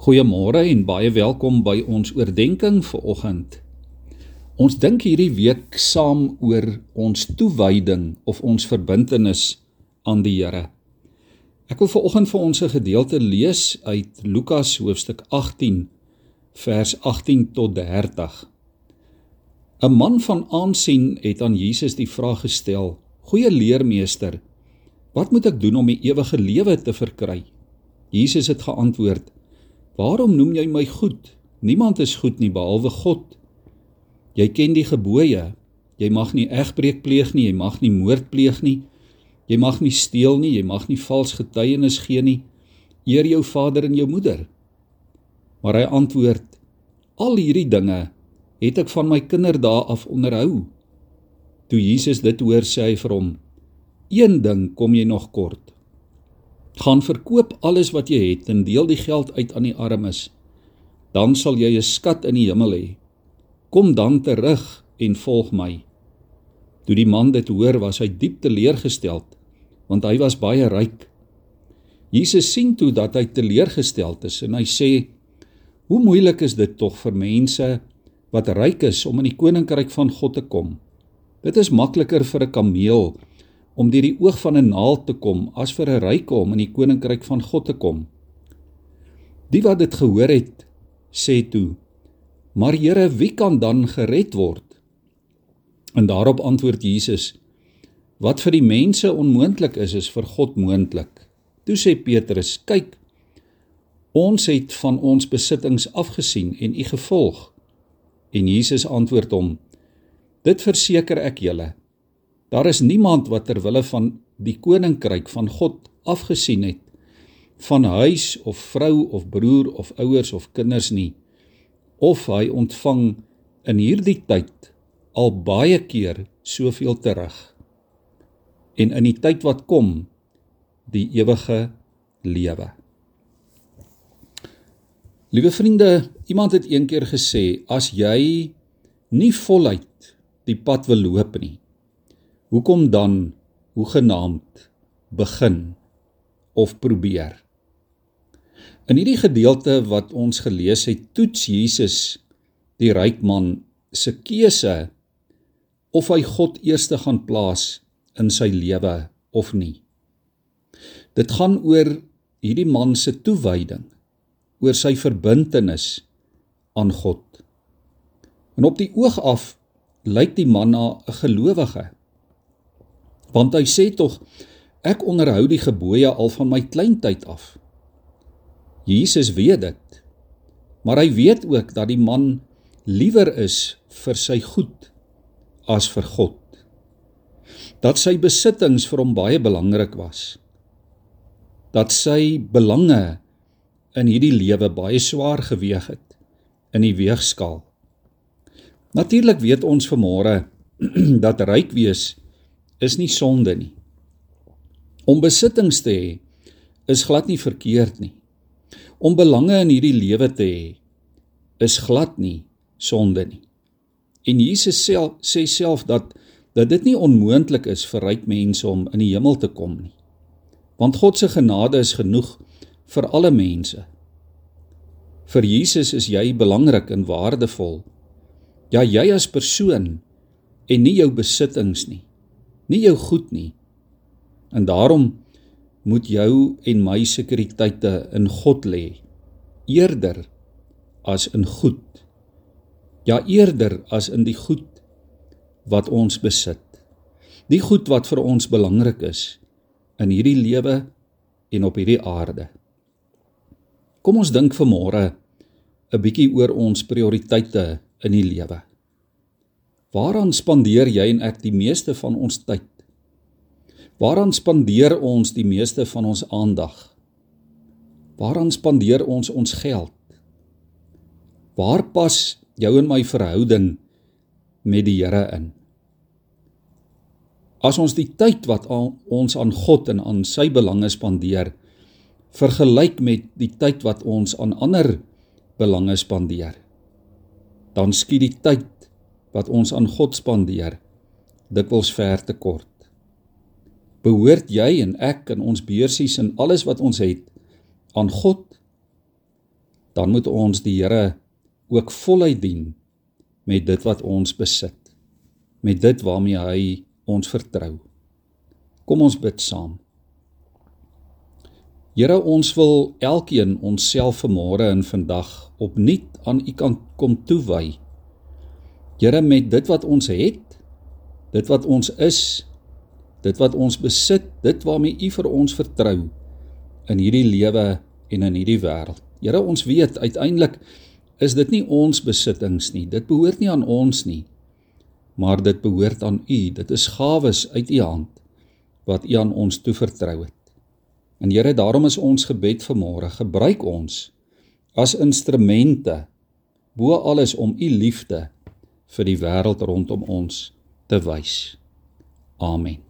Goeiemôre en baie welkom by ons oordeenking vir oggend. Ons dink hierdie week saam oor ons toewyding of ons verbintenis aan die Here. Ek wil vir oggend vir ons 'n gedeelte lees uit Lukas hoofstuk 18 vers 18 tot 30. 'n Man van aansien het aan Jesus die vraag gestel: "Goeie leermeester, wat moet ek doen om die ewige lewe te verkry?" Jesus het geantwoord: Waarom noem jy my goed? Niemand is goed nie behalwe God. Jy ken die gebooie. Jy mag nie egbreek pleeg nie, jy mag nie moord pleeg nie. Jy mag nie steel nie, jy mag nie vals getuienis gee nie. Eer jou vader en jou moeder. Maar hy antwoord: Al hierdie dinge het ek van my kinderdae af onderhou. Toe Jesus dit hoor, sê hy vir hom: Een ding kom jy nog kort gaan verkoop alles wat jy het en deel die geld uit aan die armes. Dan sal jy 'n skat in die hemel hê kom dan terug en volg my. Toe die man dit hoor was hy diep teleurgesteld want hy was baie ryk. Jesus sien toe dat hy teleurgesteld is en hy sê hoe moeilik is dit tog vir mense wat ryk is om in die koninkryk van God te kom. Dit is makliker vir 'n kameel om deur die oog van 'n naald te kom as vir 'n ryke om in die koninkryk van God te kom. Die wat dit gehoor het, sê toe: "Maar Here, wie kan dan gered word?" En daarop antwoord Jesus: "Wat vir die mense onmoontlik is, is vir God moontlik." Toe sê Petrus: "Kyk, ons het van ons besittings afgesien en u gevolg." En Jesus antwoord hom: "Dit verseker ek julle, Daar is niemand wat ter wille van die koninkryk van God afgesien het van huis of vrou of broer of ouers of kinders nie of hy ontvang in hierdie tyd al baie keer soveel terug. En in die tyd wat kom die ewige lewe. Liewe vriende iemand het eendag gesê as jy nie voluit die pad wil loop nie Hoekom dan hoegenaamd begin of probeer? In hierdie gedeelte wat ons gelees het, toets Jesus die ryk man se keuse of hy God eerste gaan plaas in sy lewe of nie. Dit gaan oor hierdie man se toewyding, oor sy verbintenis aan God. En op die oog af lyk die man na 'n gelowige want hy sê tog ek onderhou die gebooie al van my kleintyd af. Jesus weet dit. Maar hy weet ook dat die man liewer is vir sy goed as vir God. Dat sy besittings vir hom baie belangrik was. Dat sy belange in hierdie lewe baie swaar geweg het in die weegskaal. Natuurlik weet ons vanmôre dat ryk wees is nie sonde nie. Om besittings te hê is glad nie verkeerd nie. Om belange in hierdie lewe te hê is glad nie sonde nie. En Jesus self sê self dat dat dit nie onmoontlik is vir ryk mense om in die hemel te kom nie. Want God se genade is genoeg vir alle mense. Vir Jesus is jy belangrik en waardevol. Ja, jy as persoon en nie jou besittings nie nie jou goed nie. En daarom moet jou en my sekuriteite in God lê eerder as in goed. Ja eerder as in die goed wat ons besit. Die goed wat vir ons belangrik is in hierdie lewe en op hierdie aarde. Kom ons dink vanmôre 'n bietjie oor ons prioriteite in die lewe. Waaraan spandeer jy en ek die meeste van ons tyd? Waaraan spandeer ons die meeste van ons aandag? Waaraan spandeer ons ons geld? Waar pas jou en my verhouding met die Here in? As ons die tyd wat ons aan God en aan sy belange spandeer vergelyk met die tyd wat ons aan ander belange spandeer, dan skiet die tyd wat ons aan God spandeer dikwels ver te kort. Behoort jy en ek en ons beursies en alles wat ons het aan God? dan moet ons die Here ook voluit dien met dit wat ons besit, met dit waarmee hy ons vertrou. Kom ons bid saam. Here, ons wil elkeen onsself vanmôre en vandag opnuut aan U kan kom toewy. Here, met dit wat ons het, dit wat ons is, dit wat ons besit, dit waarmee U vir ons vertrou in hierdie lewe en in hierdie wêreld. Here, ons weet uiteindelik is dit nie ons besittings nie. Dit behoort nie aan ons nie. Maar dit behoort aan U. Dit is gawes uit U hand wat U aan ons toevertrou het. En Here, daarom is ons gebed vanmôre, gebruik ons as instrumente bo alles om U liefde vir die wêreld rondom ons te wys. Amen.